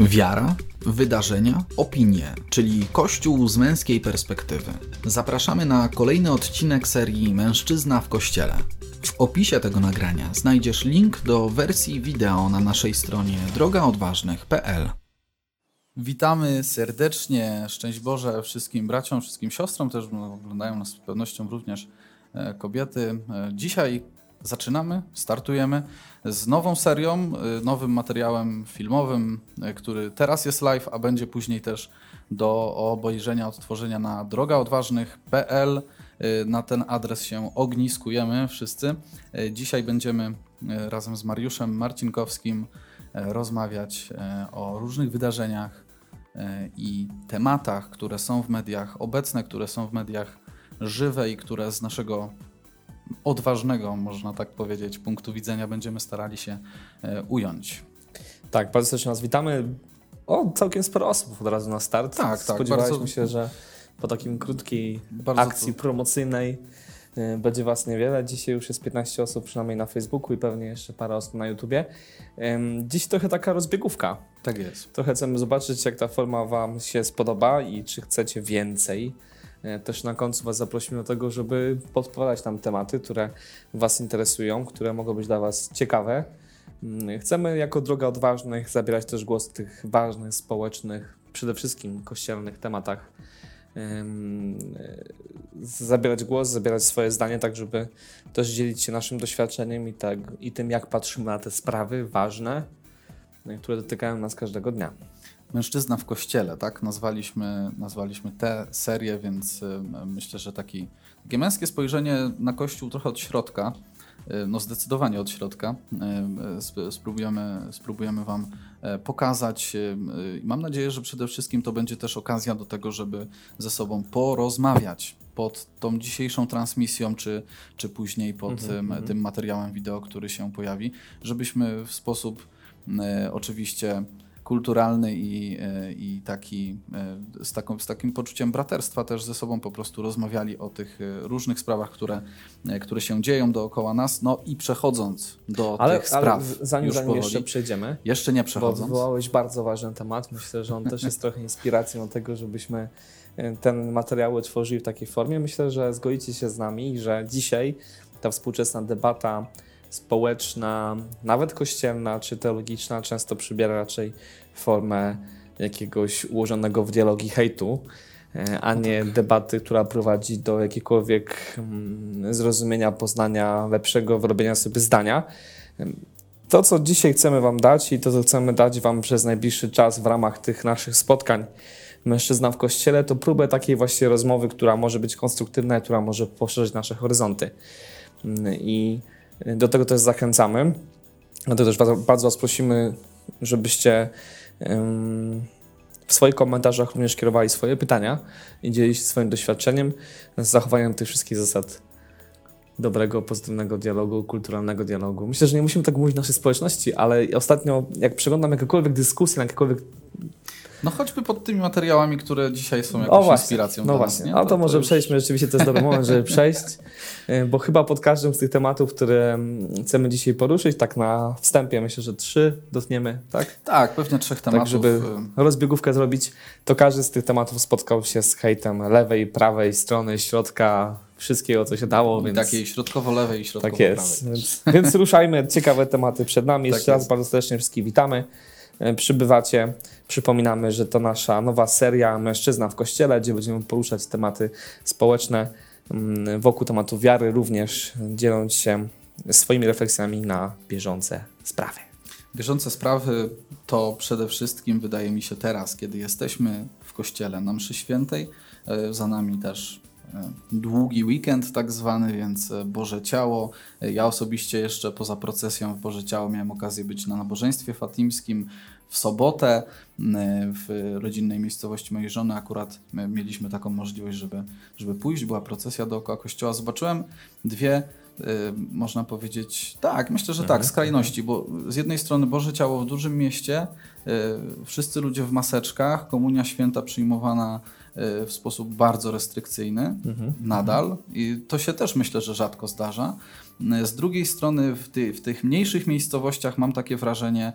Wiara, wydarzenia, opinie, czyli Kościół z męskiej perspektywy. Zapraszamy na kolejny odcinek serii Mężczyzna w Kościele. W opisie tego nagrania znajdziesz link do wersji wideo na naszej stronie drogaodważnych.pl. Witamy serdecznie, szczęść Boże wszystkim braciom, wszystkim siostrom, też oglądają nas z pewnością również e, kobiety. E, Dzisiaj zaczynamy, startujemy z nową serią, e, nowym materiałem filmowym, e, który teraz jest live, a będzie później też do obejrzenia, odtworzenia na drogaodważnych.pl. E, Na ten adres się ogniskujemy wszyscy. Dzisiaj będziemy razem z Mariuszem Marcinkowskim rozmawiać o różnych wydarzeniach i tematach, które są w mediach obecne, które są w mediach żywe i które z naszego odważnego, można tak powiedzieć, punktu widzenia będziemy starali się e, ująć. Tak, bardzo serdecznie Was witamy. O, całkiem sporo osób od razu na start. Tak, tak, Spodziewaliśmy bardzo- się, że po takim krótkiej Bardzo akcji promocyjnej y, będzie Was niewiele. Dzisiaj już jest 15 osób przynajmniej na Facebooku i pewnie jeszcze parę osób na YouTubie. Dziś trochę taka rozbiegówka. Tak jest. Trochę chcemy zobaczyć, jak ta forma Wam się spodoba i czy chcecie więcej. E, Też na końcu Was zaprosimy do tego, żeby podpowiadać nam tematy, które Was interesują, które mogą być dla Was ciekawe. Mm, Chcemy jako Droga Odważnych zabierać też głos w tych ważnych, społecznych, przede wszystkim kościelnych tematach. Em, e, Zabierać głos, zabierać swoje zdanie, tak żeby też dzielić się naszym doświadczeniem i, tak, i tym, jak patrzymy na te sprawy ważne, które dotykają nas każdego dnia. Mężczyzna w kościele, tak? Nazwaliśmy, nazwaliśmy tę serię, więc y, myślę, że taki, takie męskie spojrzenie na Kościół trochę od środka, y, no zdecydowanie od środka. y, sp- Spróbujemy, spróbujemy Wam e, pokazać. Mam nadzieję, że przede wszystkim to będzie też okazja do tego, żeby ze sobą porozmawiać pod tą dzisiejszą transmisją, czy, czy później pod Mhm, tym, mhm. tym materiałem wideo, który się pojawi, żebyśmy w sposób e, oczywiście kulturalny i, e, i taki, e, z, taką, z takim poczuciem braterstwa też ze sobą po prostu rozmawiali o tych e, różnych sprawach, które, które się dzieją dookoła nas. No i przechodząc do Ale, tych spraw, ale zanim, już zanim powoli, jeszcze przejdziemy, jeszcze nie bo przechodząc, wywołałeś bardzo ważny temat, myślę, że on też jest trochę inspiracją tego, żebyśmy ten materiały tworzyli w takiej formie. Myślę, że zgodzicie się z nami, że dzisiaj ta współczesna debata społeczna, nawet kościelna czy teologiczna, często przybiera raczej formę jakiegoś ułożonego w dialogi hejtu, e, a nie debaty, która prowadzi do jakiegokolwiek mm, zrozumienia, poznania lepszego, wyrobienia sobie zdania. To, co dzisiaj chcemy Wam dać i to, co chcemy dać Wam przez najbliższy czas w ramach tych naszych spotkań Mężczyzna w Kościele, to próbę takiej właśnie rozmowy, która może być konstruktywna i która może poszerzyć nasze horyzonty. Mm, I do tego też zachęcamy. Dlatego też bardzo, Was prosimy, żebyście w swoich komentarzach również kierowali swoje pytania i dzielili się swoim doświadczeniem z zachowaniem tych wszystkich zasad dobrego, pozytywnego dialogu, kulturalnego dialogu. Myślę, że nie musimy tak mówić w naszej społeczności, ale ostatnio, jak przeglądam jakiekolwiek dyskusję na jakiekolwiek no choćby pod tymi materiałami, które dzisiaj są o jakąś właśnie, inspiracją no właśnie. nas. nie? A to, może już- przejdźmy, rzeczywiście to jest dobry moment, żeby przejść, y, bo chyba pod każdym z tych tematów, które mm, chcemy dzisiaj poruszyć, tak na wstępie myślę, że trzy dotkniemy, tak? Tak, pewnie trzech tematów. tak, żeby y, rozbiegówkę zrobić, to każdy z tych tematów spotkał się z hejtem lewej, prawej strony, środka, wszystkiego, co się dało, więc... Takiej środkowo-lewej i Tak środkowo-prawej. jest. Więc, więc ruszajmy. Ciekawe tematy przed nami. Tak Jeszcze raz jest. bardzo serdecznie wszystkich witamy. E, Przybywacie. Przypominamy, że to nasza nowa seria Mężczyzna w Kościele, gdzie będziemy poruszać tematy społeczne mm, wokół tematu wiary, również dzieląc się swoimi refleksjami na bieżące sprawy. Bieżące sprawy to przede wszystkim wydaje mi się teraz, kiedy jesteśmy w kościele na mszy świętej. e, Za nami też długi weekend tak zwany, więc e, Boże Ciało. E, Ja osobiście jeszcze poza procesją w Boże Ciało miałem okazję być na nabożeństwie fatimskim w sobotę w rodzinnej miejscowości mojej żony. Akurat mieliśmy taką możliwość, żeby, żeby pójść. Była procesja dookoła kościoła. Zobaczyłem dwie można powiedzieć, tak, myślę, że tak, skrajności, bo z jednej strony Boże Ciało w dużym mieście, wszyscy ludzie w maseczkach, komunia święta przyjmowana w sposób bardzo restrykcyjny mhm. nadal i to się też myślę, że rzadko zdarza. Z drugiej strony w, ty, w, tych mniejszych miejscowościach mam takie wrażenie,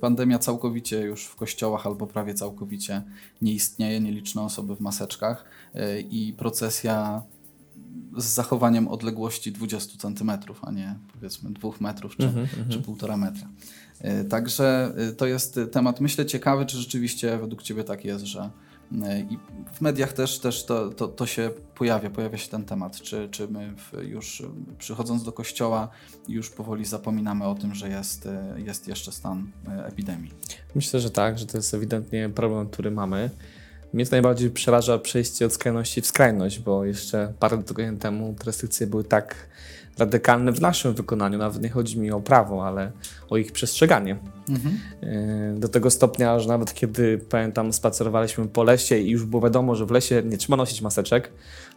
pandemia całkowicie już w kościołach albo prawie całkowicie nie istnieje, nieliczne osoby w maseczkach i procesja z zachowaniem odległości 20 cm, a nie powiedzmy 2 metrów czy, mm -hmm. czy 1,5 metra. E, także to jest temat, myślę, ciekawy, czy rzeczywiście według Ciebie tak jest, że i w mediach też, też to, to, to się pojawia, pojawia się ten temat. Czy, czy my już przychodząc do kościoła już powoli zapominamy o tym, że jest, jest jeszcze stan epidemii? Myślę, że tak, że to jest ewidentnie problem, który mamy. Mnie to najbardziej przeraża przejście od skrajności w skrajność, bo jeszcze parę tygodni temu te restrykcje były tak radykalne w naszym wykonaniu. Nawet nie chodzi mi o prawo, ale o ich przestrzeganie. Mhm. E, do tego stopnia, że nawet kiedy pamiętam, spacerowaliśmy po lesie i już było wiadomo, że w lesie nie trzeba nosić maseczek,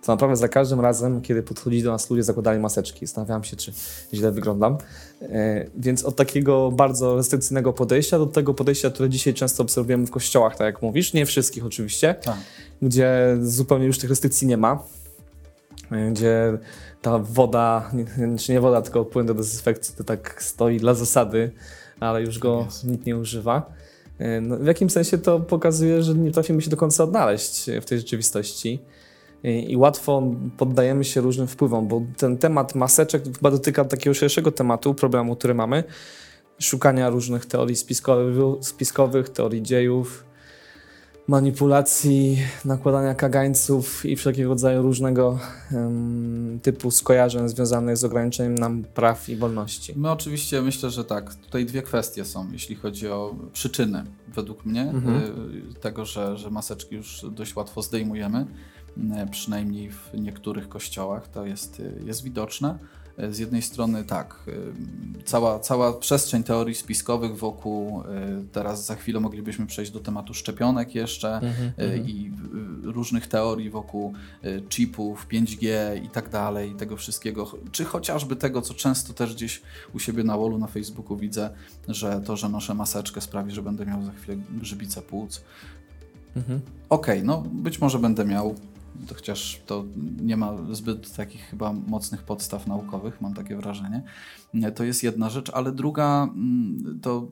to naprawdę za każdym razem, kiedy podchodzili do nas ludzie, zakładali maseczki. Zastanawiałem się, czy źle wyglądam. E, więc od takiego bardzo restrykcyjnego podejścia do tego podejścia, które dzisiaj często obserwujemy w kościołach, tak jak mówisz, nie wszystkich oczywiście, tak. gdzie zupełnie już tych restrykcji nie ma, e, gdzie ta woda, czy nie woda, tylko płyn do dezynfekcji, to tak stoi dla zasady, ale już go yes. nikt nie używa. E, no, w jakim sensie to pokazuje, że nie trafimy się do końca odnaleźć w tej rzeczywistości i łatwo poddajemy się różnym wpływom, bo ten temat maseczek chyba dotyka takiego szerszego tematu, problemu, który mamy, szukania różnych teorii spiskowych, spiskowych teorii dziejów, manipulacji, nakładania kagańców i wszelkiego rodzaju różnego um, typu skojarzeń związanych z ograniczeniem nam praw i wolności. My oczywiście myślę, że tak. Tutaj dwie kwestie są, jeśli chodzi o przyczyny, według mnie, mhm. y, tego, że, że maseczki już dość łatwo zdejmujemy. E, przynajmniej w niektórych kościołach to jest, e, jest widoczne. E, z jednej strony tak, cała, cała przestrzeń teorii spiskowych wokół, teraz za chwilę moglibyśmy przejść do tematu szczepionek jeszcze mm -hmm, i różnych teorii wokół chipów, 5G i tak dalej, tego wszystkiego, czy chociażby tego, co często też gdzieś u siebie na wallu na Facebooku widzę, że to, że noszę maseczkę sprawi, że będę miał za chwilę grzybicę płuc. Mhm. Okej, okay, no być może będę miał, chociaż to nie ma zbyt takich chyba mocnych podstaw naukowych, mam takie wrażenie. To jest jedna rzecz, ale druga, mm, to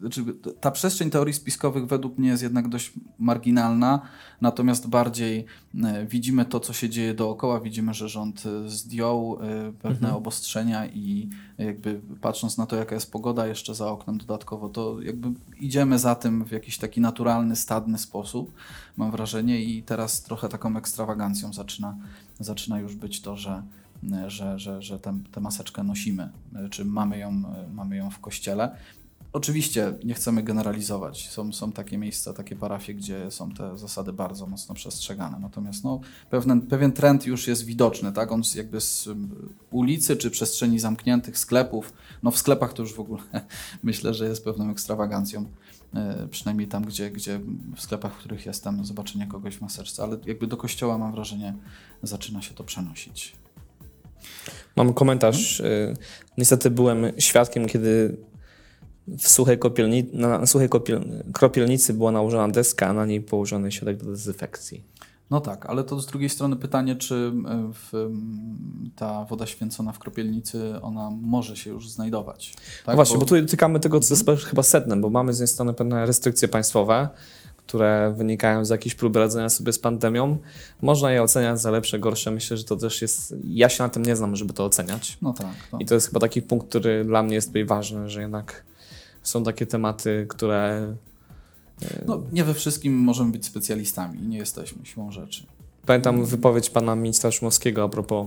znaczy ta przestrzeń teorii spiskowych według mnie jest jednak dość marginalna, natomiast bardziej e, widzimy to, co się dzieje dookoła, widzimy, że rząd e, zdjął e, pewne mhm. obostrzenia i jakby patrząc na to, jaka jest pogoda jeszcze za oknem dodatkowo, to jakby idziemy za tym w jakiś taki naturalny, stadny sposób, mam wrażenie i teraz trochę taką ekstrawagancją zaczyna, zaczyna już być to, że że, że, że tę maseczkę nosimy, czy mamy ją, mamy ją w kościele. Oczywiście nie chcemy generalizować. Są, są takie miejsca, takie parafie, gdzie są te zasady bardzo mocno przestrzegane. Natomiast no, pewien, pewien trend już jest widoczny. Tak? On jakby z ulicy czy przestrzeni zamkniętych, sklepów, no w sklepach to już w ogóle myślę, że jest pewną ekstrawagancją. E, przynajmniej tam, gdzie, gdzie w sklepach, w których jestem, zobaczenie kogoś w maseczce, ale jakby do kościoła mam wrażenie, zaczyna się to przenosić. Mam komentarz. Hmm? Niestety byłem świadkiem, kiedy w suchej, kopielni, na suchej kopiel, kropielnicy była nałożona deska, a na niej położony środek do dezynfekcji. No tak, ale to z drugiej strony pytanie, czy w, ta woda święcona w kropielnicy, ona może się już znajdować. Tak? No właśnie, bo... bo tu dotykamy tego, co jest chyba sednem, bo mamy z jednej strony pewne restrykcje państwowe, które wynikają z jakichś prób radzenia sobie z pandemią. Można je oceniać za lepsze, gorsze. Myślę, że to też jest. Ja się na tym nie znam, żeby to oceniać. No tak. I to jest chyba taki punkt, który dla mnie jest tutaj ważny, że jednak są takie tematy, które. No, nie we wszystkim możemy być specjalistami nie jesteśmy siłą rzeczy. Pamiętam wypowiedź pana ministra Szumowskiego a propos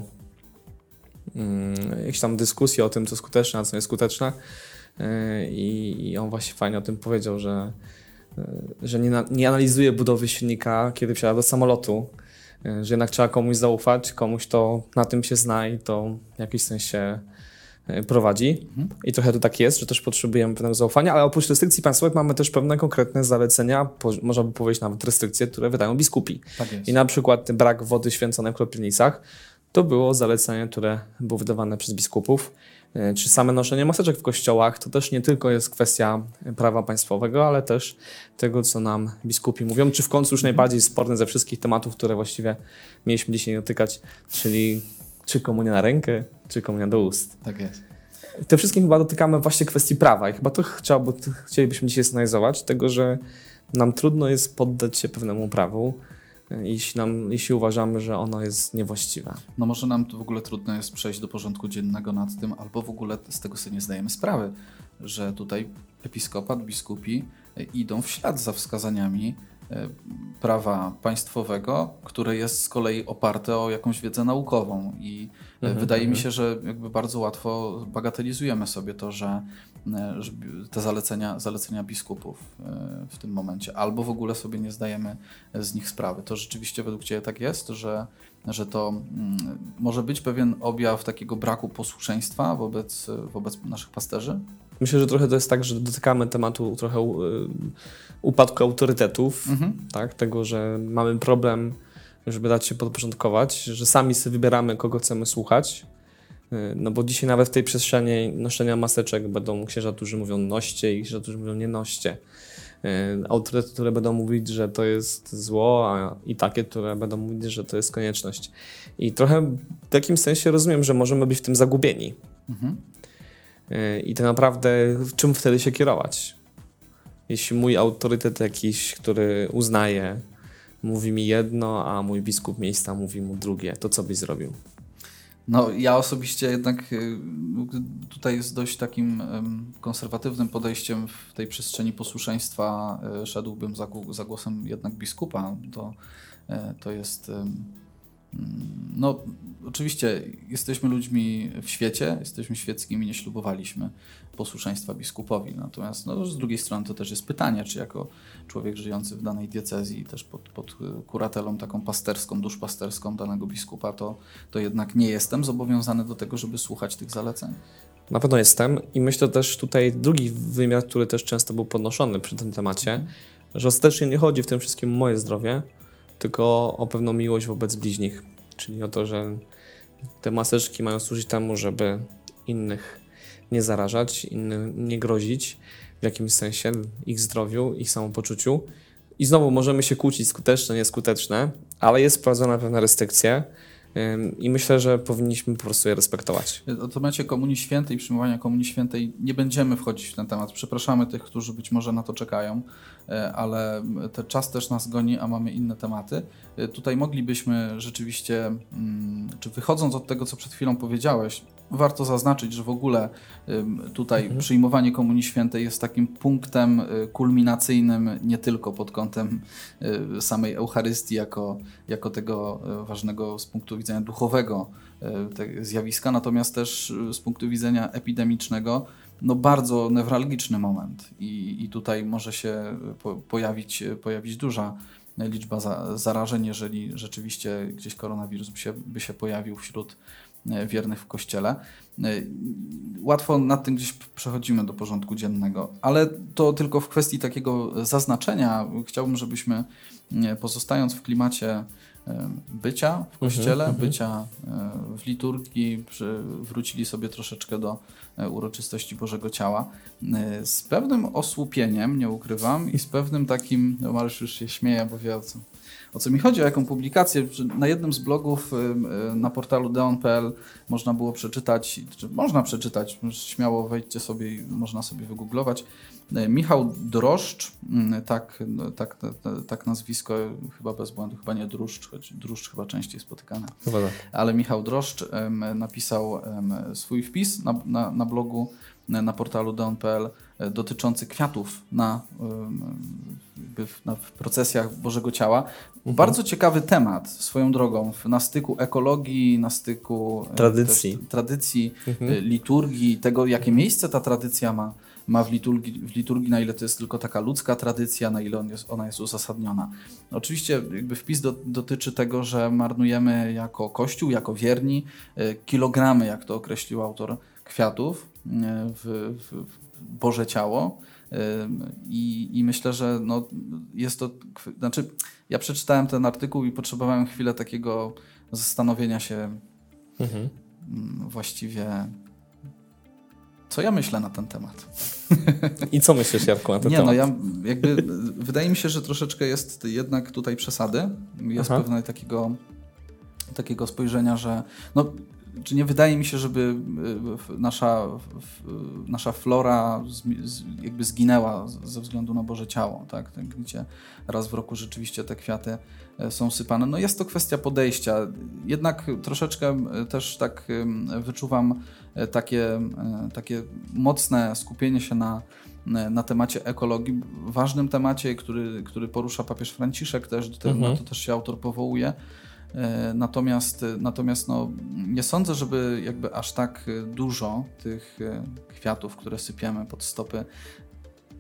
hmm, jakiejś tam dyskusji o tym, co skuteczne, a co nieskuteczne. Yy, I, on właśnie fajnie o tym powiedział, że E, że nie, nie analizuje budowy silnika, kiedy wsiada do samolotu, e, że jednak trzeba komuś zaufać, komuś to na tym się zna i to w jakimś sensie prowadzi. Mhm. I trochę to tak jest, że też potrzebujemy pewnego zaufania, ale oprócz restrykcji państwowych mamy też pewne konkretne zalecenia, można by powiedzieć nawet restrykcje, które wydają biskupi. Tak I na przykład brak wody święconej w kropielnicach to było zalecenie, które było wydawane przez biskupów E, czy same noszenie maseczek w kościołach to też nie tylko jest kwestia prawa państwowego, ale też tego, co nam biskupi mówią, czy w końcu już najbardziej sporny ze wszystkich tematów, które właściwie mieliśmy dzisiaj dotykać, czyli czy komunia na rękę, czy komunia do ust. Tak jest. Te wszystkim chyba dotykamy właśnie kwestii prawa i chyba to chciałby, chcielibyśmy dzisiaj znajdować, tego, że nam trudno jest poddać się pewnemu prawu, jeśli, nam, jeśli uważamy, że ono jest niewłaściwe. No może nam w ogóle trudno jest przejść do porządku dziennego nad tym, albo w ogóle z tego sobie nie zdajemy sprawy, że tutaj episkopat, biskupi idą w ślad za wskazaniami e, prawa państwowego, które jest z kolei oparte o jakąś wiedzę naukową i e, mhm, wydaje mi mhm. się, że jakby bardzo łatwo bagatelizujemy sobie to, że E, te zalecenia, zalecenia biskupów e, w tym momencie, albo w ogóle sobie nie zdajemy z nich sprawy. To rzeczywiście według Ciebie tak jest, że, że to mm, może być pewien objaw takiego braku posłuszeństwa wobec, wobec naszych pasterzy? Myślę, że trochę to jest tak, że dotykamy tematu trochę e, upadku autorytetów, mhm. tak? tego, że mamy problem, żeby dać się podporządkować, że sami sobie wybieramy, kogo chcemy słuchać, Y, no bo dzisiaj nawet w tej przestrzeni noszenia maseczek będą księża, którzy mówią noście i księża, którzy mówią nie noście. Y, autorytety, które będą mówić, że to jest zło, a i takie, które będą mówić, że to jest konieczność. I trochę w takim sensie rozumiem, że możemy być w tym zagubieni. Mhm. Y, I tak naprawdę czym wtedy się kierować? Jeśli mój autorytet jakiś, który uznaje, mówi mi jedno, a mój biskup miejsca mówi mu drugie, to co byś zrobił? No, ja osobiście jednak y, tutaj jest dość takim konserwatywnym podejściem w tej przestrzeni posłuszeństwa y, szedłbym za, za głosem jednak biskupa. To, to jest no, oczywiście jesteśmy ludźmi w świecie, jesteśmy świeckimi, nie ślubowaliśmy posłuszeństwa biskupowi. Natomiast no, z drugiej strony to też jest pytanie, czy jako człowiek żyjący w danej diecezji, też pod, pod kuratelą taką pasterską, duszpasterską danego biskupa, to, to jednak nie jestem zobowiązany do tego, żeby słuchać tych zaleceń. Na pewno jestem i myślę też tutaj drugi wymiar, który też często był podnoszony przy tym temacie, że ostatecznie nie chodzi w tym wszystkim o moje zdrowie, tylko o pewną miłość wobec bliźnich. Czyli o to, że te maseczki mają służyć temu, żeby innych nie zarażać, innym nie grozić w jakimś sensie ich zdrowiu, ich samopoczuciu. I znowu możemy się kłócić skuteczne, nieskuteczne, ale jest wprowadzona pewna restrykcja i myślę, że powinniśmy po prostu je respektować. W temacie Komunii Świętej, przyjmowania Komunii Świętej nie będziemy wchodzić w ten temat. Przepraszamy tych, którzy być może na to czekają, ale ten czas też nas goni, a mamy inne tematy. E, tutaj moglibyśmy rzeczywiście, mm, czy wychodząc od tego, co przed chwilą powiedziałeś, warto zaznaczyć, że w ogóle tutaj mhm. przyjmowanie Komunii Świętej jest takim punktem y, kulminacyjnym nie tylko pod kątem samej Eucharystii jako, jako tego ważnego z punktu widzenia duchowego zjawiska, natomiast też z punktu widzenia epidemicznego no bardzo newralgiczny moment i, i tutaj może się po, pojawić, pojawić duża liczba za, zarażeń, jeżeli rzeczywiście gdzieś koronawirus by się, by się pojawił wśród E, wiernych w kościele. E, łatwo nad tym gdzieś przechodzimy do porządku dziennego, ale to tylko w kwestii takiego zaznaczenia. Chciałbym, żebyśmy e, pozostając w klimacie bycia w mhm, kościele, mhm. bycia w liturgii, wrócili sobie troszeczkę do uroczystości Bożego Ciała. Z pewnym osłupieniem, nie ukrywam, i z pewnym takim, no Mariusz już się śmieje, bo wie o co, o co mi chodzi, o jaką publikację. Na jednym z blogów na portalu deon.pl można było przeczytać, czy można przeczytać, śmiało wejdźcie sobie i można sobie wygooglować. E, Michał Droszcz, tak, tak, tak, tak nazwisko, chyba bez błędu, chyba nie Druszcz, choć Druszcz chyba częściej spotykane. Chyba tak. Ale Michał Droszcz napisał swój wpis na, na, na blogu na portalu deon.pl dotyczący kwiatów na, na, w procesjach Bożego Ciała. Mhm. Bardzo ciekawy temat swoją drogą, na styku ekologii, na styku e, tradycji, tradycji mhm. E, liturgii, tego jakie miejsce ta tradycja ma, ma w, liturgii, w liturgii, na ile to jest tylko taka ludzka tradycja, na ile on jest, ona jest uzasadniona. Oczywiście jakby wpis do, dotyczy tego, że marnujemy jako Kościół, jako wierni kilogramy, jak to określił autor kwiatów w, w Boże ciało. I, I, myślę, że no, jest to. Znaczy, ja przeczytałem ten artykuł i potrzebowałem chwilę takiego zastanowienia się mhm. właściwie, Co ja myślę na ten temat? I co myślisz, Jarku, na ten Nie, temat? no ja jakby, wydaje mi się, że troszeczkę jest jednak tutaj przesady. Jest Aha. pewne takiego, takiego spojrzenia, że no, czy nie wydaje mi się, żeby w- nasza, nasza flora jakby zginęła ze względu na Boże Ciało, tak? tak? Gdzie raz w roku rzeczywiście te kwiaty e, są sypane. No jest to kwestia podejścia. Jednak troszeczkę e, też tak wyczuwam e, takie, e, takie mocne skupienie się na, na temacie ekologii, ważnym temacie, który, który porusza papież Franciszek też, do tego, Mhm. na to też się autor powołuje. E, Natomiast, natomiast no, nie sądzę, żeby jakby aż tak e, dużo tych e, kwiatów, które sypiemy pod stopy,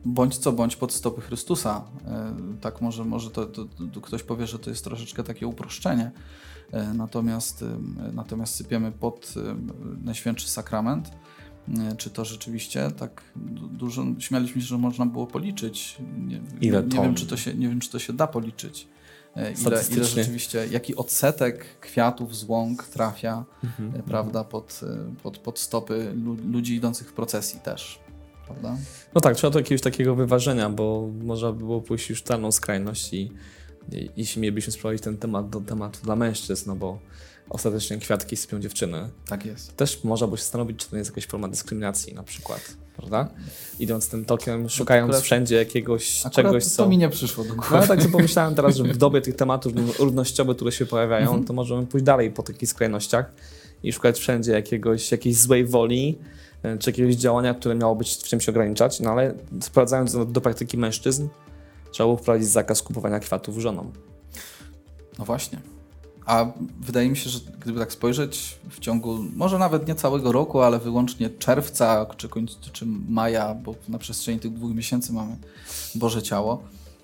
bądź co bądź pod stopy Chrystusa. e, Tak może, może to, to, to ktoś powie, że to jest troszeczkę takie uproszczenie. E, Natomiast, e, natomiast sypiemy pod e, Najświętszy Sakrament. E, Czy to rzeczywiście tak du- dużo, śmialiśmy się, że można było policzyć. Nie, Ile nie, ton? wiem, czy to się, nie wiem, czy to się da policzyć. E, Ile, ile rzeczywiście, jaki odsetek kwiatów z łąk trafia, Mhm. e, prawda, pod, e, pod, pod stopy lu- ludzi idących w procesji też, prawda? No tak, trzeba to jakiegoś takiego wyważenia, bo można by było pójść już w totalną skrajność i jeśli mielibyśmy sprowadzić ten temat do tematu dla mężczyzn, no bo ostatecznie kwiatki sypią dziewczyny, Tak jest. też można by się zastanowić, czy to jest jakaś forma dyskryminacji na przykład, prawda? Idąc tym tokiem, szukając akurat- wszędzie jakiegoś czegoś, to co... mi nie przyszło do głowy. No ale tak sobie pomyślałem teraz, że w dobie tych tematów równościowych, które się pojawiają, Mhm. to możemy pójść dalej po takich skrajnościach i szukać wszędzie jakiegoś, jakiejś złej woli, e, czy jakiegoś działania, które miało być w czymś ograniczać, no ale sprowadzając do, do praktyki mężczyzn, trzeba było wprowadzić zakaz kupowania kwiatów żonom. No właśnie. A wydaje mi się, że gdyby tak spojrzeć w ciągu, może nawet nie całego roku, ale wyłącznie czerwca czy, końc, czy maja, bo na przestrzeni tych dwóch miesięcy mamy Boże Ciało,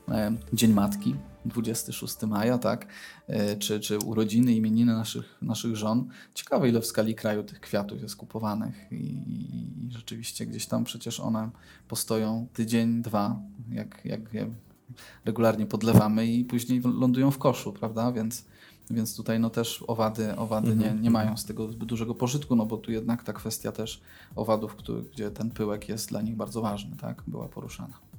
e, Dzień Matki, 26 maja, tak, e, czy, czy urodziny, imieniny naszych, naszych żon. Ciekawe, ile w skali kraju tych kwiatów jest kupowanych i, i, i rzeczywiście gdzieś tam przecież one postoją tydzień, dwa, jak, jak regularnie podlewamy i później lądują w koszu, prawda? Więc, więc tutaj no też owady, owady nie, nie mają z tego zbyt dużego pożytku, no bo tu jednak ta kwestia też owadów, który, gdzie ten pyłek jest dla nich bardzo ważny, tak? Była poruszana.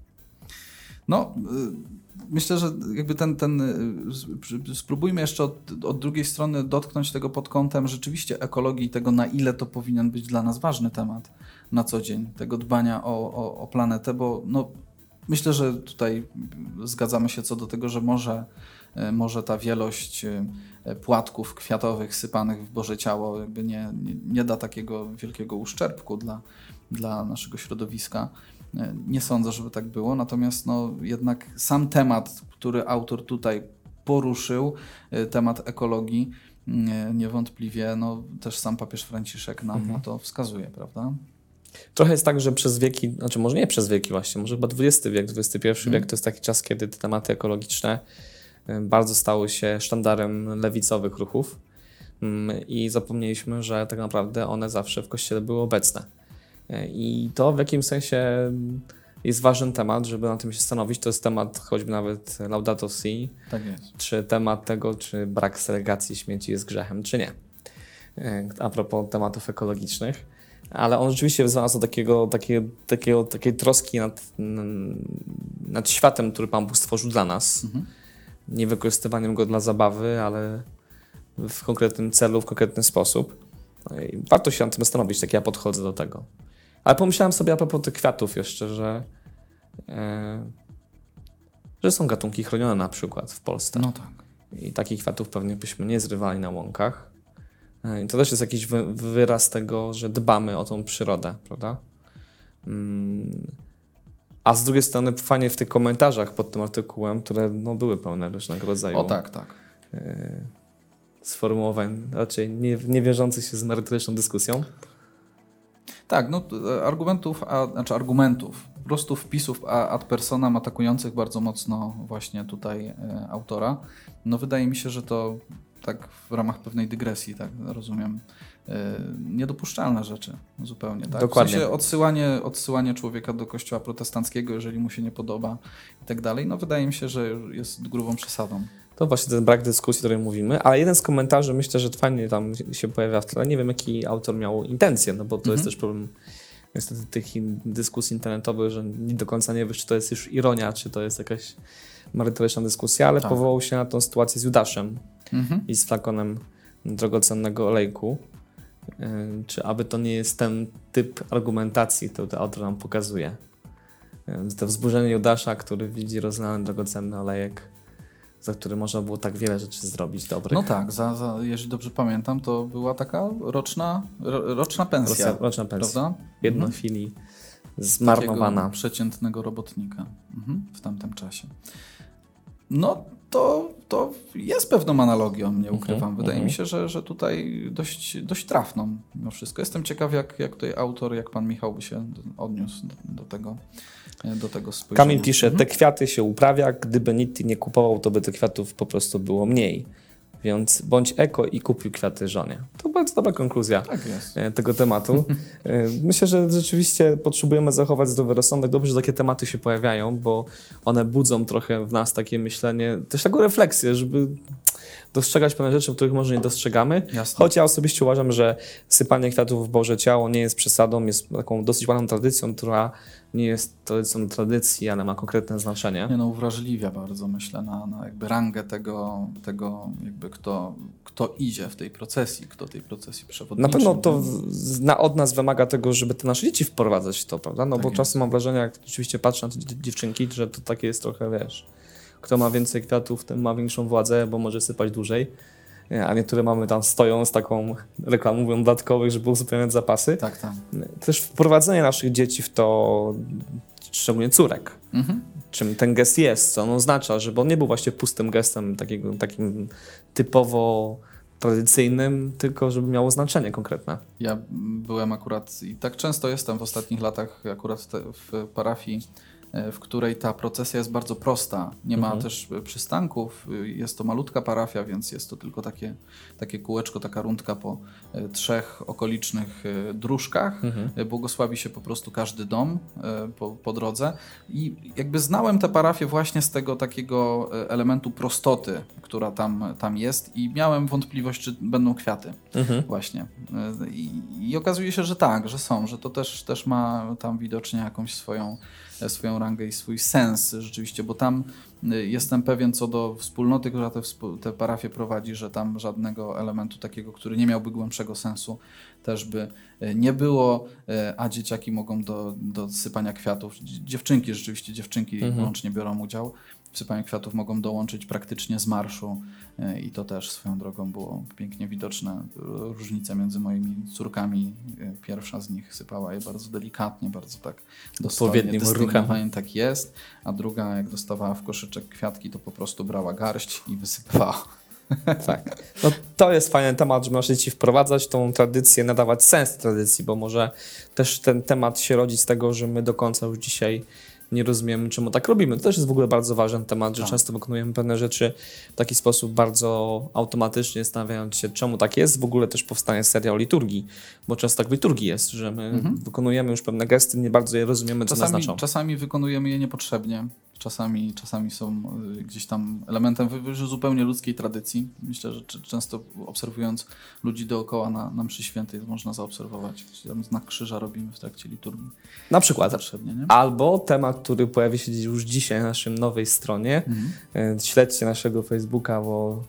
No, y, myślę, że jakby ten, ten y, sp- spróbujmy jeszcze od, od drugiej strony dotknąć tego pod kątem rzeczywiście ekologii i tego, na ile to powinien być dla nas ważny temat na co dzień, tego dbania o, o, o planetę, bo no, myślę, że tutaj zgadzamy się co do tego, że może, e, może ta wielość e, płatków kwiatowych sypanych w Boże Ciało jakby nie, nie, nie da takiego wielkiego uszczerbku dla, dla naszego środowiska. E, Nie sądzę, żeby tak było, natomiast no, jednak sam temat, który autor tutaj poruszył, temat ekologii, nie- niewątpliwie no, też sam papież Franciszek nam Mhm. na to wskazuje, prawda? Trochę jest tak, że przez wieki, znaczy może nie przez wieki właśnie, może chyba XX wiek, XXI Mhm. wiek to jest taki czas, kiedy te tematy ekologiczne bardzo stały się sztandarem lewicowych ruchów Mm, i zapomnieliśmy, że tak naprawdę one zawsze w Kościele były obecne. Y, I to w jakimś sensie mm, jest ważny temat, żeby na tym się stanowić. To jest temat choćby nawet Laudato Si, Tak czy temat tego, czy brak segregacji śmieci jest grzechem, czy nie. E, A propos tematów ekologicznych. Ale on rzeczywiście do takiego, takiego, takiego, takiej troski nad, nad światem, który Pan Bóg stworzył dla nas. Mhm. Nie wykorzystywaniem go dla zabawy, ale w konkretnym celu, w konkretny sposób. No warto się nad tym zastanowić, tak ja podchodzę do tego. Ale pomyślałem sobie a propos tych kwiatów jeszcze, że, e, że są gatunki chronione na przykład w Polsce. No tak. I takich kwiatów pewnie byśmy nie zrywali na łąkach. E, I to też jest jakiś wy, wyraz tego, że dbamy o tą przyrodę, prawda? Mm. A z drugiej strony fajnie w tych komentarzach pod tym artykułem, które no, były pełne różnego rodzaju O tak, tak. e, sformułowań, raczej nie, nie wiążących się z merytoryczną dyskusją. Tak, no t- argumentów, a, znaczy argumentów, po prostu wpisów ad personam atakujących bardzo mocno właśnie tutaj e, autora. No wydaje mi się, że to tak w ramach pewnej dygresji, tak rozumiem, e, niedopuszczalne rzeczy zupełnie. Tak? Dokładnie. W sensie odsyłanie, odsyłanie człowieka do kościoła protestanckiego, jeżeli mu się nie podoba i tak dalej, no wydaje mi się, że jest grubą przesadą. To właśnie ten brak dyskusji, o którym mówimy, ale jeden z komentarzy myślę, że fajnie tam się pojawia w tle. Nie wiem, jaki autor miał intencje, no bo to jest Mhm. też problem niestety tych dyskusji internetowych, że nie do końca nie wiesz, czy to jest już ironia, czy to jest jakaś merytoryczna dyskusja, ale tak. powołał się na tą sytuację z Judaszem mhm. i z flakonem drogocennego olejku. Y, czy aby to nie jest ten typ argumentacji, który autor nam pokazuje. Y, to wzburzenie Judasza, który widzi rozlany drogocenny olejek, za który można było tak wiele rzeczy zrobić dobrych. No tak, za, za, jeżeli dobrze pamiętam, to była taka roczna, ro, roczna pensja. Roczna, roczna pensja. Prawda? Jedno mhm. chwili zmarnowana. przeciętnego robotnika mhm, w tamtym czasie. No to, to jest pewną analogią, nie ukrywam. Mhm, Wydaje mi mhm. się, że, że tutaj dość, dość trafną mimo wszystko. Jestem ciekaw, jak, jak tutaj autor, jak pan Michał by się odniósł do, do tego do tego spojrzenia. Kamil pisze, te kwiaty się uprawia, gdyby nikt nie kupował, to by tych kwiatów po prostu było mniej. Więc bądź eko i kupił kwiaty żonie. To bardzo dobra konkluzja tak e, tego tematu. E, myślę, że rzeczywiście potrzebujemy zachować zdrowy rozsądek. Dobrze, że takie tematy się pojawiają, bo one budzą trochę w nas takie myślenie, też taką refleksję, żeby dostrzegać pewne rzeczy, których może nie dostrzegamy. Jasne. Choć ja osobiście uważam, że sypanie kwiatów w Boże Ciało nie jest przesadą, jest taką dosyć ładną tradycją, która nie jest tradycją tradycji, ale ma konkretne znaczenie. Nie no, uwrażliwia bardzo, myślę, na, na jakby rangę tego, tego jakby kto, kto idzie w tej procesji, kto tej procesji przewodniczy. Na pewno to na, od nas wymaga tego, żeby te nasze dzieci wprowadzać w to, prawda? No tak bo jest. czasem mam wrażenie, jak oczywiście patrzę na te dziewczynki, że to takie jest trochę, wiesz, kto ma więcej kwiatów, ten ma większą władzę, bo może sypać dłużej a niektóre mamy tam stoją z taką reklamą mówią dodatkowych, żeby uzupełniać zapasy. Tak, tak. Też wprowadzenie naszych dzieci w to, szczególnie córek, mhm. czym ten gest jest, co on oznacza, żeby on nie był właśnie pustym gestem takiego, takim typowo tradycyjnym, tylko żeby miało znaczenie konkretne. Ja byłem akurat i tak często jestem w ostatnich latach akurat w parafii E, w której ta procesja jest bardzo prosta. Nie ma mhm. też przystanków, jest to malutka parafia, więc jest to tylko takie, takie kółeczko, taka rundka po e, trzech okolicznych e, dróżkach. Mhm. Błogosławi się po prostu każdy dom po, po drodze. I jakby znałem tę parafię właśnie z tego takiego elementu prostoty, która tam, tam jest i miałem wątpliwość, czy będą kwiaty mhm. właśnie. I, I okazuje się, że tak, że są, że to też, też ma tam widocznie jakąś swoją swoją rangę i swój sens rzeczywiście, bo tam y, jestem pewien co do wspólnoty, która te, te parafie prowadzi, że tam żadnego elementu takiego, który nie miałby głębszego sensu, też by y, nie było, y, a dzieciaki mogą do, do sypania kwiatów, dziewczynki rzeczywiście, dziewczynki mhm. wyłącznie biorą udział, w sypaniu kwiatów mogą dołączyć praktycznie z marszu e, i to też swoją drogą było pięknie widoczne. Różnica między moimi córkami. E, pierwsza z nich sypała je bardzo delikatnie, bardzo tak odpowiednim ruchem. Tak jest, a druga jak dostawała w koszyczek kwiatki, to po prostu brała garść i wysypywała. Tak. No, to jest fajny temat, że możecie ci wprowadzać tą tradycję, nadawać sens tradycji, bo może też ten temat się rodzi z tego, że my do końca już dzisiaj nie rozumiemy, czemu tak robimy. To też jest w ogóle bardzo ważny temat, że tak. często wykonujemy pewne rzeczy w taki sposób bardzo automatycznie, zastanawiając się, czemu tak jest. W ogóle też powstanie seria o liturgii, bo często tak w liturgii jest, że my mhm. wykonujemy już pewne gesty, nie bardzo je rozumiemy, co czasami, znaczą. Czasami wykonujemy je niepotrzebnie czasami, czasami są y, gdzieś tam elementem zupełnie ludzkiej tradycji. Myślę, że często obserwując ludzi dookoła na, na mszy świętej można zaobserwować. Tam znak krzyża robimy w trakcie liturgii. Na przykład. Albo temat, który pojawi się już dzisiaj na naszej nowej stronie. Mhm. Y, śledźcie naszego Facebooka, bo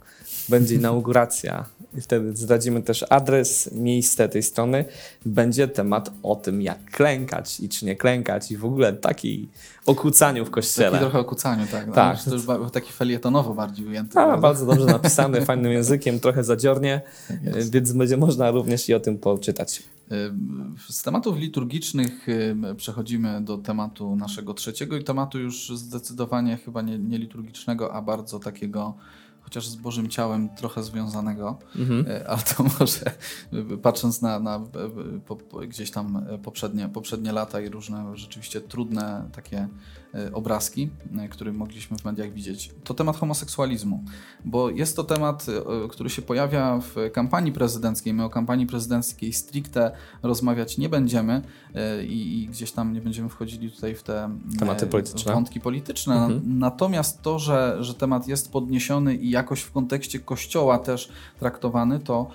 będzie inauguracja i wtedy zdradzimy też adres, miejsce tej strony. Będzie temat o tym, jak klękać i czy nie klękać i w ogóle taki o kucaniu w kościele. Taki trochę o kucaniu, tak. No, tak. To już taki felietonowo bardziej ujęty. A, bardzo dobrze napisany, fajnym językiem, trochę zadziornie, tak więc będzie można również i o tym poczytać. Z tematów liturgicznych przechodzimy do tematu naszego trzeciego i tematu już zdecydowanie chyba nie, nie liturgicznego, a bardzo takiego chociaż z Bożym Ciałem trochę związanego, mhm. E, ale to może patrząc na, na po, gdzieś tam poprzednie, poprzednie lata i różne rzeczywiście trudne takie E, obrazki, e, które mogliśmy w mediach widzieć, to temat homoseksualizmu, bo jest to temat, e, który się pojawia w kampanii prezydenckiej. My o kampanii prezydenckiej stricte rozmawiać nie będziemy i, i gdzieś tam nie będziemy wchodzili tutaj w te tematy polityczne. wątki polityczne. Mhm. Natomiast to, że, że temat jest podniesiony i jakoś w kontekście kościoła też traktowany, to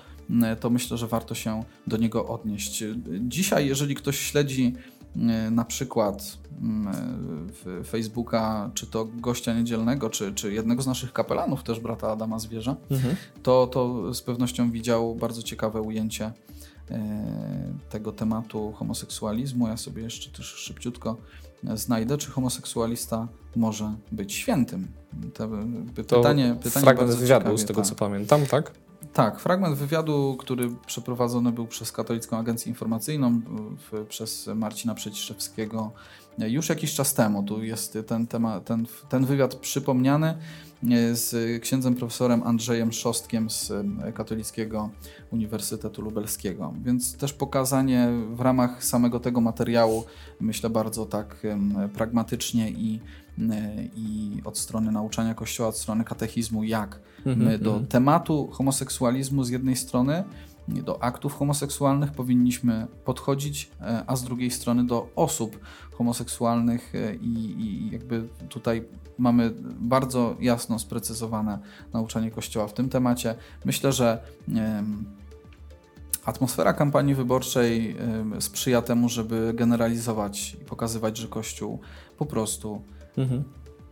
to myślę, że warto się do niego odnieść. Dzisiaj, jeżeli ktoś śledzi na przykład Facebooka, czy to gościa niedzielnego, czy, czy jednego z naszych kapelanów, też brata Adama Zwierza, mhm. to, to z pewnością widział bardzo ciekawe ujęcie tego tematu homoseksualizmu. Ja sobie jeszcze też szybciutko znajdę, czy homoseksualista może być świętym. To, pytanie, pytanie fragment wywiadu, ciekawie, z tego tak. co pamiętam, tak? Tak, fragment wywiadu, który przeprowadzony był przez Katolicką Agencję Informacyjną, w, przez Marcina Przeciszewskiego już jakiś czas temu. Tu jest ten, temat, ten, ten wywiad przypomniany z księdzem profesorem Andrzejem Szostkiem z Katolickiego Uniwersytetu Lubelskiego. Więc też pokazanie w ramach samego tego materiału, myślę bardzo tak pragmatycznie i, i od strony nauczania Kościoła, od strony katechizmu, jak my do mhm. tematu homoseksualizmu z jednej strony do aktów homoseksualnych powinniśmy podchodzić, e, a z drugiej strony do osób homoseksualnych e, i, i jakby tutaj mamy bardzo jasno sprecyzowane nauczanie Kościoła w tym temacie. Myślę, że atmosfera kampanii wyborczej sprzyja temu, żeby generalizować i pokazywać, że Kościół po prostu mhm.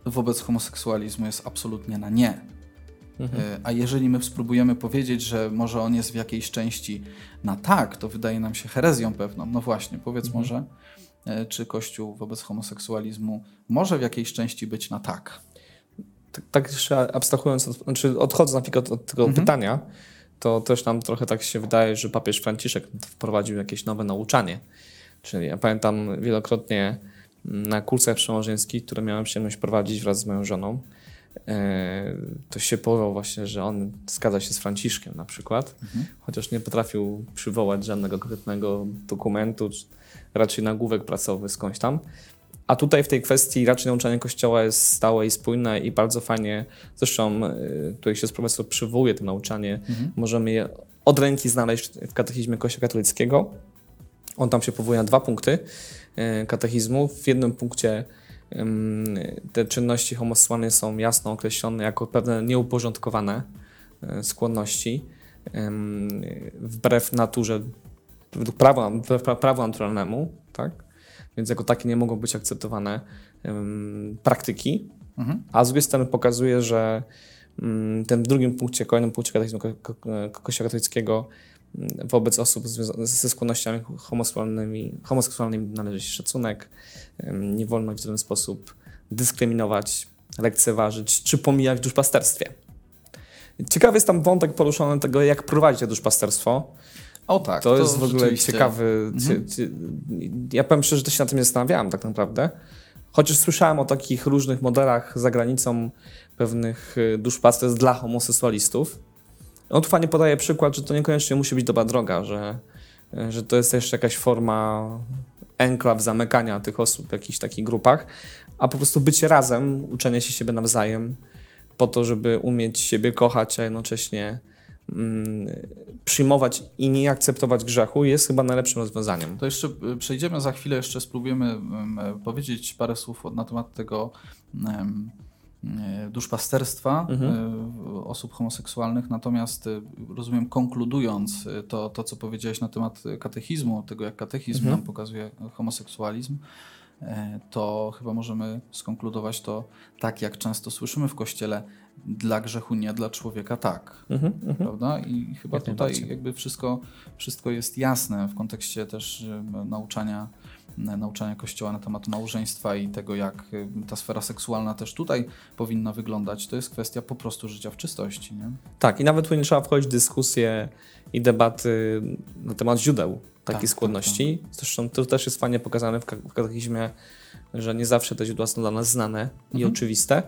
wobec homoseksualizmu jest absolutnie na nie. Mhm. E, a jeżeli my spróbujemy powiedzieć, że może on jest w jakiejś części na tak, to wydaje nam się herezją pewną. No właśnie, powiedz mhm. może, e, czy Kościół wobec homoseksualizmu może w jakiejś części być na tak? Tak, tak jeszcze abstrahując, od, znaczy odchodząc na od, od tego mhm. pytania, to też nam trochę tak się wydaje, że papież Franciszek wprowadził jakieś nowe nauczanie. Czyli ja pamiętam wielokrotnie na kursach przełożeńskich, które miałem przyjemność prowadzić wraz z moją żoną, to się powołał właśnie, że on zgadza się z Franciszkiem na przykład, mhm. chociaż nie potrafił przywołać żadnego konkretnego dokumentu, raczej nagłówek pracowy skądś tam. A tutaj w tej kwestii raczej nauczanie Kościoła jest stałe i spójne i bardzo fajnie, zresztą e, tutaj się z profesor przywołuje to nauczanie, mhm. możemy je od ręki znaleźć w katechizmie Kościoła katolickiego. On tam się powołuje na dwa punkty e, katechizmu. W jednym punkcie te czynności homoseksualne są jasno określone jako pewne nieuporządkowane e, skłonności wbrew naturze, według prawa, prawu naturalnemu, tak? Więc jako takie nie mogą być akceptowane praktyki, mhm. a z drugiej strony pokazuje, że w tym drugim punkcie, kolejnym punkcie Kościoła katolickiego wobec osób ze skłonnościami homoseksualnymi, homoseksualnymi należy się szacunek. Nie wolno w żaden sposób dyskryminować, lekceważyć czy pomijać w duszpasterstwie. Ciekawy jest tam wątek poruszony tego, jak prowadzić to duszpasterstwo. O tak. To, to jest w ogóle ciekawy. Mhm. Ja powiem szczerze, że to się na tym nie zastanawiałem tak naprawdę. Chociaż słyszałem o takich różnych modelach za granicą pewnych y, duszpasterstw dla homoseksualistów. On tu fajnie podaje przykład, że to niekoniecznie musi być dobra droga, że, że to jest jeszcze jakaś forma enklaw zamykania tych osób w jakichś takich grupach, a po prostu bycie razem, uczenie się siebie nawzajem po to, żeby umieć siebie kochać, a jednocześnie mm, przyjmować i nie akceptować grzechu jest chyba najlepszym rozwiązaniem. To jeszcze y, przejdziemy za chwilę, jeszcze spróbujemy um, powiedzieć parę słów na temat tego E, duszpasterstwa mhm. E, osób homoseksualnych. Natomiast e, rozumiem, konkludując to, to, co powiedziałeś na temat katechizmu, tego jak katechizm mhm. nam pokazuje homoseksualizm, to chyba możemy skonkludować to tak, jak często słyszymy w kościele, dla grzechu nie, dla człowieka tak. Mhm, mhm. prawda? I chyba jak tutaj jakby wszystko, wszystko jest jasne w kontekście też nauczania nauczania Kościoła na temat małżeństwa i tego, jak y, ta sfera seksualna też tutaj powinna wyglądać, to jest kwestia po prostu życia w czystości. Nie? Tak, i nawet tu nie trzeba wchodzić w dyskusje i debaty na temat źródeł takiej tak, skłonności. Tak, tak. Zresztą to też jest fajnie pokazane w katechizmie, że nie zawsze te źródła są dla nas znane mhm. i oczywiste.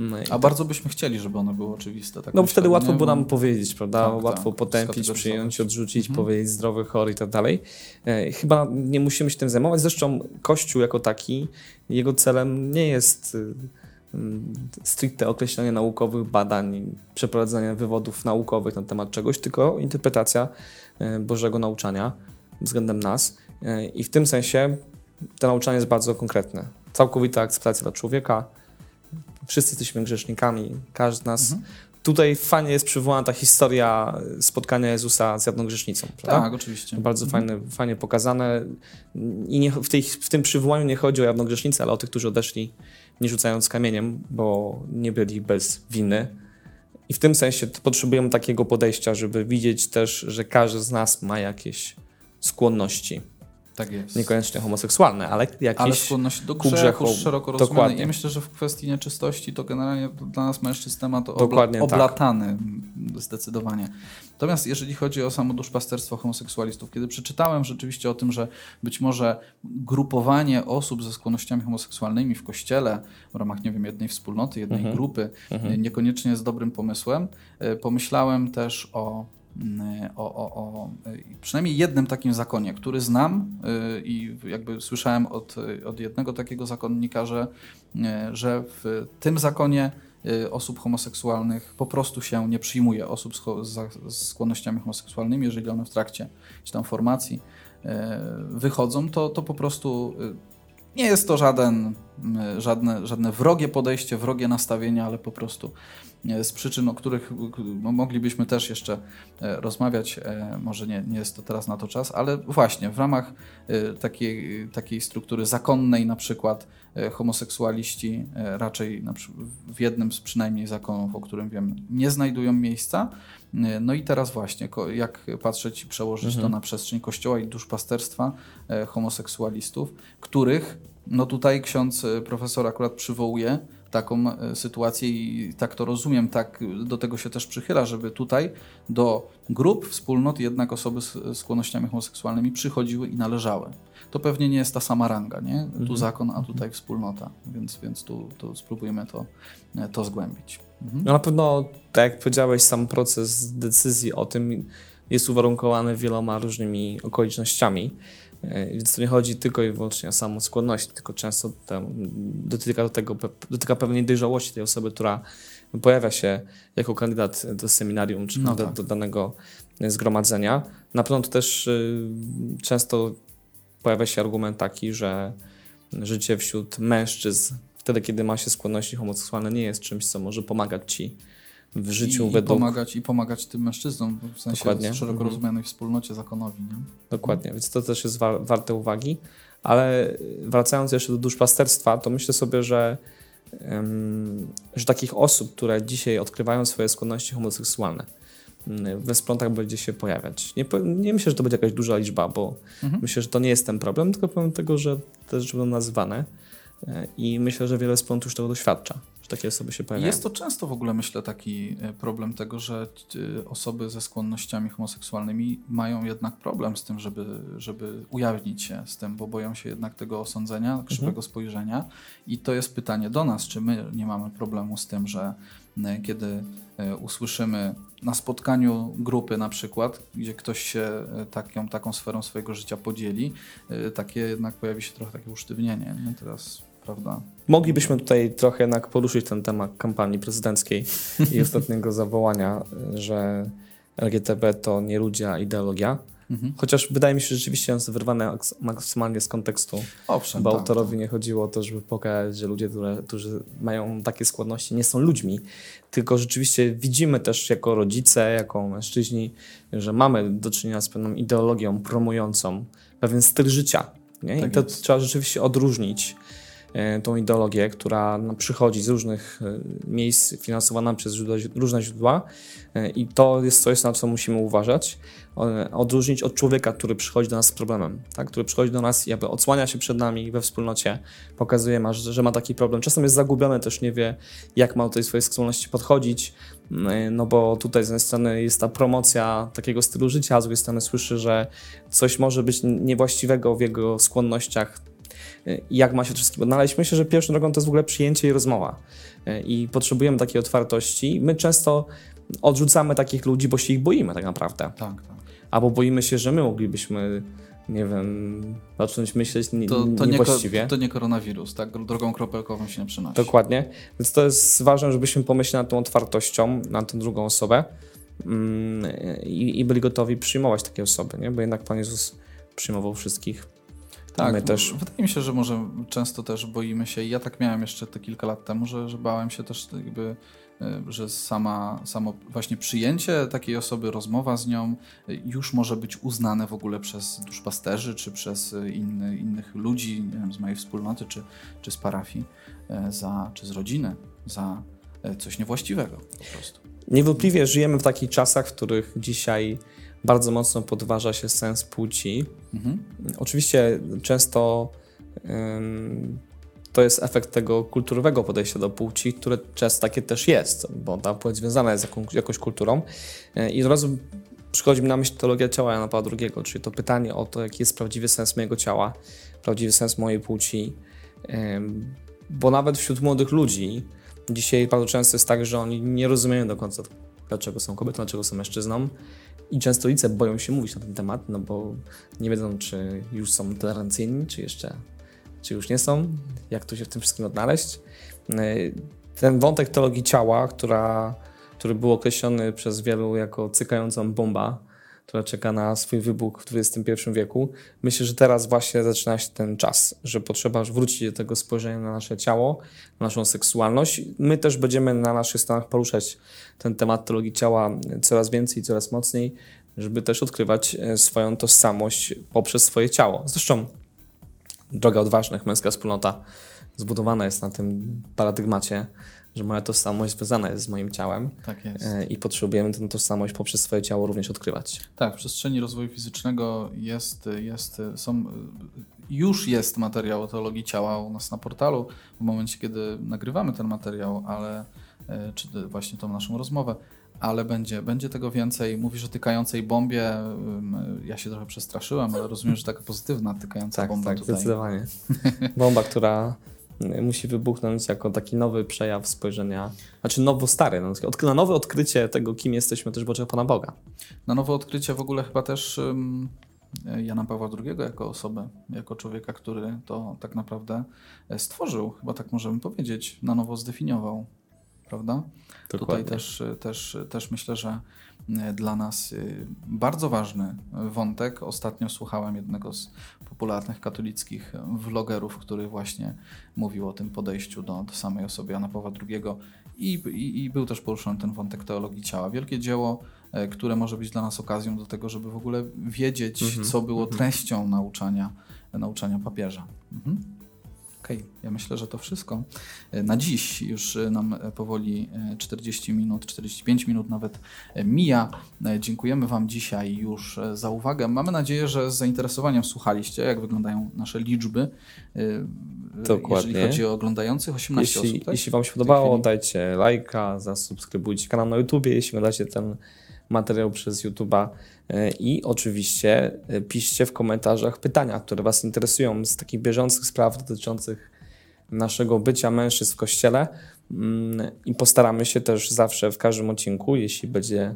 No A bardzo byśmy chcieli, żeby one były oczywiste. Tak no wtedy łatwo było nam powiedzieć, prawda? Tak, łatwo tak, potępić, przyjąć, odrzucić, mhm. powiedzieć zdrowy, chory i tak dalej. E, chyba nie musimy się tym zajmować. Zresztą Kościół jako taki, jego celem nie jest y, mm, stricte określenie naukowych badań, przeprowadzenie wywodów naukowych na temat czegoś, tylko interpretacja e, Bożego nauczania względem nas. E, I w tym sensie to nauczanie jest bardzo konkretne. Całkowita akceptacja dla człowieka, Wszyscy jesteśmy grzesznikami, każdy z nas mhm. tutaj fajnie jest przywołana ta historia spotkania Jezusa z jedną grzesznicą. Prawda? Tak, oczywiście. Bardzo mhm. fajne, fajnie pokazane. I nie, w, tej, w tym przywołaniu nie chodzi o jedną grzesznicę, ale o tych, którzy odeszli nie rzucając kamieniem, bo nie byli bez winy. I w tym sensie potrzebujemy takiego podejścia, żeby widzieć też, że każdy z nas ma jakieś skłonności. Tak jest. Niekoniecznie homoseksualne, ale jakieś ale skłonność do grzechu, grzechu szeroko rozumiane. Dokładnie. I myślę, że w kwestii nieczystości to generalnie dla nas mężczyzn temat obla tak. oblatany tak. zdecydowanie. Natomiast jeżeli chodzi o samo duszpasterstwo homoseksualistów, kiedy przeczytałem rzeczywiście o tym, że być może grupowanie osób ze skłonnościami homoseksualnymi w kościele w ramach, nie wiem, jednej wspólnoty, jednej mhm. grupy mhm. niekoniecznie jest dobrym pomysłem, e, pomyślałem też o o, o, o przynajmniej jednym takim zakonie, który znam y, i jakby słyszałem od, od jednego takiego zakonnika, że, y, że w tym zakonie y, osób homoseksualnych po prostu się nie przyjmuje, osób z, z skłonnościami homoseksualnymi, jeżeli one w trakcie czy tam formacji wychodzą, to, to po prostu nie jest to żaden, żadne, żadne wrogie podejście, wrogie nastawienie, ale po prostu z przyczyn, o których moglibyśmy też jeszcze e, rozmawiać. E, może nie, nie jest to teraz na to czas, ale właśnie w ramach e, takiej, takiej struktury zakonnej, na przykład homoseksualiści raczej w jednym z przynajmniej zakonów, o którym wiem, nie znajdują miejsca. No i teraz właśnie, jak patrzeć i przełożyć mhm. to na przestrzeń kościoła i duszpasterstwa homoseksualistów, których no tutaj ksiądz profesor akurat przywołuje, taką e, sytuację i tak to rozumiem, tak do tego się też przychyla, żeby tutaj do grup, wspólnot jednak osoby z skłonnościami homoseksualnymi przychodziły i należały. To pewnie nie jest ta sama ranga, nie? Tu mhm. zakon, a tutaj wspólnota, więc, więc tu, tu spróbujemy to, e, to zgłębić. Mhm. No na pewno, tak jak powiedziałeś, sam proces decyzji o tym jest uwarunkowany wieloma różnymi okolicznościami. E, więc to nie chodzi tylko i wyłącznie o samą skłonność, tylko często dotyka, do tego, dotyka pewnej dojrzałości tej osoby, która pojawia się jako kandydat do seminarium czy no do, tak. do, danego zgromadzenia. Na pewno to też y, często pojawia się argument taki, że życie wśród mężczyzn, wtedy kiedy ma się skłonności homoseksualne, nie jest czymś, co może pomagać ci w życiu I, według... I pomagać, I pomagać tym mężczyznom, w sensie Dokładnie. szeroko mhm. rozumianej wspólnocie zakonowi. Nie? Dokładnie, więc to też jest wa warte uwagi. Ale wracając jeszcze do duszpasterstwa, to myślę sobie, że, um, że takich osób, które dzisiaj odkrywają swoje skłonności homoseksualne, mm, we wspólnotach będzie się pojawiać. Nie, nie myślę, że to będzie jakaś duża liczba, bo mhm. myślę, że to nie jest ten problem, tylko problem tego, że te rzeczy będą nazywane i myślę, że wiele wspólnot już tego doświadcza takie osoby się pojawiają. Jest to często w ogóle, myślę, taki e, problem tego, że e, osoby ze skłonnościami homoseksualnymi mają jednak problem z tym, żeby, żeby ujawnić się z tym, bo boją się jednak tego osądzenia, krzywego mhm. spojrzenia. I to jest pytanie do nas, czy my nie mamy problemu z tym, że e, kiedy usłyszymy na spotkaniu grupy na przykład, gdzie ktoś się taką, taką sferą swojego życia podzieli, takie jednak pojawi się trochę takie usztywnienie. Nie? Teraz prawda? Moglibyśmy tutaj trochę jednak poruszyć ten temat kampanii prezydenckiej i ostatniego zawołania, że LGTB to nie ludzie, a ideologia. Mhm. Chociaż wydaje mi się, że rzeczywiście jest wyrwane maksymalnie z kontekstu. Owszem, bo tak, autorowi tak. nie chodziło o to, żeby pokazać, że ludzie, które, którzy mają takie skłonności, nie są ludźmi, tylko rzeczywiście widzimy też jako rodzice, jako mężczyźni, że mamy do czynienia z pewną ideologią promującą pewien styl życia. Nie? Tak I to jest. trzeba rzeczywiście odróżnić tą ideologię, która no, przychodzi z różnych e, miejsc, finansowana przez różne źródła e, i to jest coś, na co musimy uważać. Odróżnić od człowieka, który przychodzi do nas z problemem, tak? który przychodzi do nas i jakby odsłania się przed nami we wspólnocie, pokazuje, że ma taki problem. Czasem jest zagubiony, też nie wie, jak ma do tej swojej seksualności podchodzić, no bo tutaj z jednej strony jest ta promocja takiego stylu życia, a z drugiej strony słyszy, że coś może być niewłaściwego w jego skłonnościach, jak ma się wszystkim odnaleźć. Myślę, że pierwszą drogą to jest w ogóle przyjęcie i rozmowa. E, I potrzebujemy takiej otwartości. My często odrzucamy takich ludzi, bo się ich boimy tak naprawdę. Tak, tak. Albo boimy się, że my moglibyśmy nie wiem, zacząć myśleć nie, to, to niewłaściwie. Nie, to nie koronawirus, tak? Drogą kropelkową się nie przynosi. Dokładnie. Więc to jest ważne, żebyśmy pomyśleli nad tą otwartością, na tę drugą osobę mm, i, i byli gotowi przyjmować takie osoby, nie? Bo jednak Pan Jezus przyjmował wszystkich Tak, My też. wydaje mi się, że może często też boimy się. Ja tak miałem jeszcze te kilka lat temu, że, że bałem się też jakby e, że sama, samo właśnie przyjęcie takiej osoby, rozmowa z nią e, już może być uznane w ogóle przez duszpasterzy, czy przez e, inny, innych ludzi, nie wiem, z mojej wspólnoty, czy, czy z parafii, za, czy z rodziny, za coś niewłaściwego po prostu. Niewątpliwie żyjemy w takich czasach, w których dzisiaj bardzo mocno podważa się sens płci. Mhm. Oczywiście często ym, to jest efekt tego kulturowego podejścia do płci, które często takie też jest, bo ta płeć związana jest z jaką, jakąś kulturą. Yy, I od razu przychodzi mi na myśl teologia ciała Jana Pawła II, czyli to pytanie o to, jaki jest prawdziwy sens mojego ciała, prawdziwy sens mojej płci. Ym, bo nawet wśród młodych ludzi dzisiaj bardzo często jest tak, że oni nie rozumieją do końca, dlaczego są kobietą, dlaczego są mężczyzną. I często rodzice boją się mówić na ten temat, no bo nie wiedzą, czy już są tolerancyjni, czy jeszcze, czy już nie są, jak tu się w tym wszystkim odnaleźć. Yy, Ten wątek teologii ciała, która, który był określony przez wielu jako cykającą bomba, która czeka na swój wybuch w XXI wieku, myślę, że teraz właśnie zaczyna się ten czas, że potrzeba wrócić do tego spojrzenia na nasze ciało, na naszą seksualność. My też będziemy na naszych stronach poruszać ten temat teologii ciała coraz więcej, coraz mocniej, żeby też odkrywać e, swoją tożsamość poprzez swoje ciało. Zresztą droga odważnych, męska wspólnota zbudowana jest na tym paradygmacie, że moja tożsamość związana jest z moim ciałem Tak jest. e, i potrzebujemy tę tożsamość poprzez swoje ciało również odkrywać. Tak, w przestrzeni rozwoju fizycznego jest, jest, są, już jest materiał o teologii ciała u nas na portalu w momencie, kiedy nagrywamy ten materiał, ale e, czy właśnie tą naszą rozmowę, ale będzie, będzie tego więcej. Mówisz o tykającej bombie. Ja się trochę przestraszyłem, ale rozumiem, że taka pozytywna tykająca Tak, bomba tak, tutaj. zdecydowanie. Bomba, która musi wybuchnąć jako taki nowy przejaw spojrzenia, znaczy nowo-stary, no, na nowe odkrycie tego, kim jesteśmy też w oczach Pana Boga. Na nowe odkrycie w ogóle chyba też ym, Jana Pawła II jako osobę, jako człowieka, który to tak naprawdę e, stworzył, chyba tak możemy powiedzieć, na nowo zdefiniował, prawda? Tutaj też, też, też myślę, że e, dla nas y, bardzo ważny wątek. Ostatnio słuchałem jednego z popularnych katolickich vlogerów, który właśnie mówił o tym podejściu do, do samej osoby Jana Pawła II i, i, i był też poruszony ten wątek teologii ciała. Wielkie dzieło, e, które może być dla nas okazją do tego, żeby w ogóle wiedzieć, Mhm, co było mhm. treścią nauczania, nauczania papieża. Mhm. Okej, ja myślę, że to wszystko. E, Na dziś już e, nam e, powoli e, 40 minut, 45 minut nawet mija. Dziękujemy Wam dzisiaj już za uwagę. Mamy nadzieję, że z zainteresowaniem słuchaliście, jak wyglądają nasze liczby. Dokładnie. Jeżeli chodzi o oglądających, 18 Jeśli, osób, tak? jeśli Wam się podobało, dajcie lajka, zasubskrybujcie kanał na YouTubie, jeśli oglądacie ten materiał przez YouTube'a E, i oczywiście e, piszcie w komentarzach pytania, które Was interesują z takich bieżących spraw dotyczących naszego bycia mężczyzn w Kościele. Mm, i postaramy się też zawsze w każdym odcinku, jeśli będzie,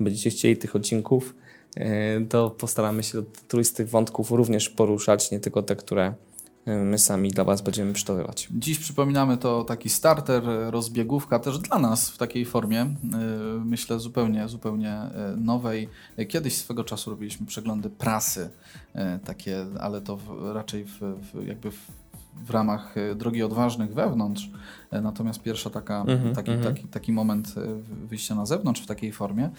będziecie chcieli tych odcinków, e, to postaramy się któryś z tych wątków również poruszać, nie tylko te, które my sami dla Was będziemy przygotowywać. Dziś przypominamy to taki starter, rozbiegówka też dla nas w takiej formie, yy, myślę zupełnie, zupełnie yy, nowej. Kiedyś swego czasu robiliśmy przeglądy prasy, takie, ale to raczej w, w, jakby w, w ramach yy, drogi odważnych wewnątrz. Yy, Natomiast pierwsza taka, Mhm, taki, mhm. taki, taki moment yy, wyjścia na zewnątrz w takiej formie.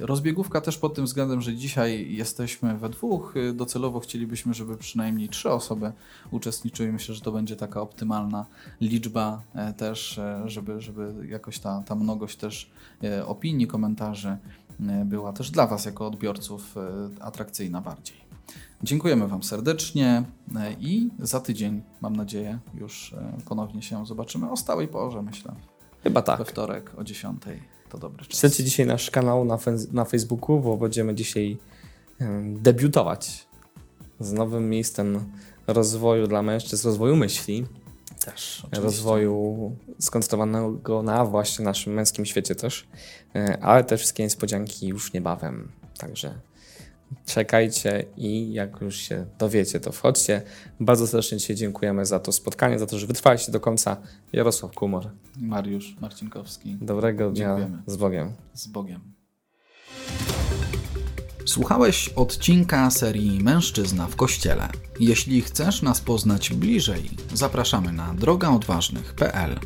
Rozbiegówka też pod tym względem, że dzisiaj jesteśmy we dwóch. Docelowo chcielibyśmy, żeby przynajmniej trzy osoby uczestniczyły. Myślę, że to będzie taka optymalna liczba e, też, e, żeby, żeby jakoś ta, ta mnogość też e, opinii, komentarzy e, była też dla Was jako odbiorców e, atrakcyjna bardziej. Dziękujemy Wam serdecznie e, i za tydzień, mam nadzieję, już e, ponownie się zobaczymy o stałej porze, myślę. Chyba We tak. wtorek o 10. To dobry czas. Śledźcie dzisiaj nasz kanał na, na Facebooku, bo będziemy dzisiaj em, debiutować z nowym miejscem rozwoju dla mężczyzn, rozwoju myśli, Też. oczywiście. rozwoju skoncentrowanego na właśnie naszym męskim świecie też, E, ale te wszystkie niespodzianki już niebawem. Także czekajcie i jak już się dowiecie, to wchodźcie. Bardzo serdecznie dzisiaj dziękujemy za to spotkanie, za to, że wytrwaliście do końca. Jarosław Kumor. Mariusz Marcinkowski. Dobrego dnia Dziękujemy. z Bogiem. Z Bogiem. Słuchałeś odcinka serii Mężczyzna w Kościele. Jeśli chcesz nas poznać bliżej, zapraszamy na drogaodważnych.pl.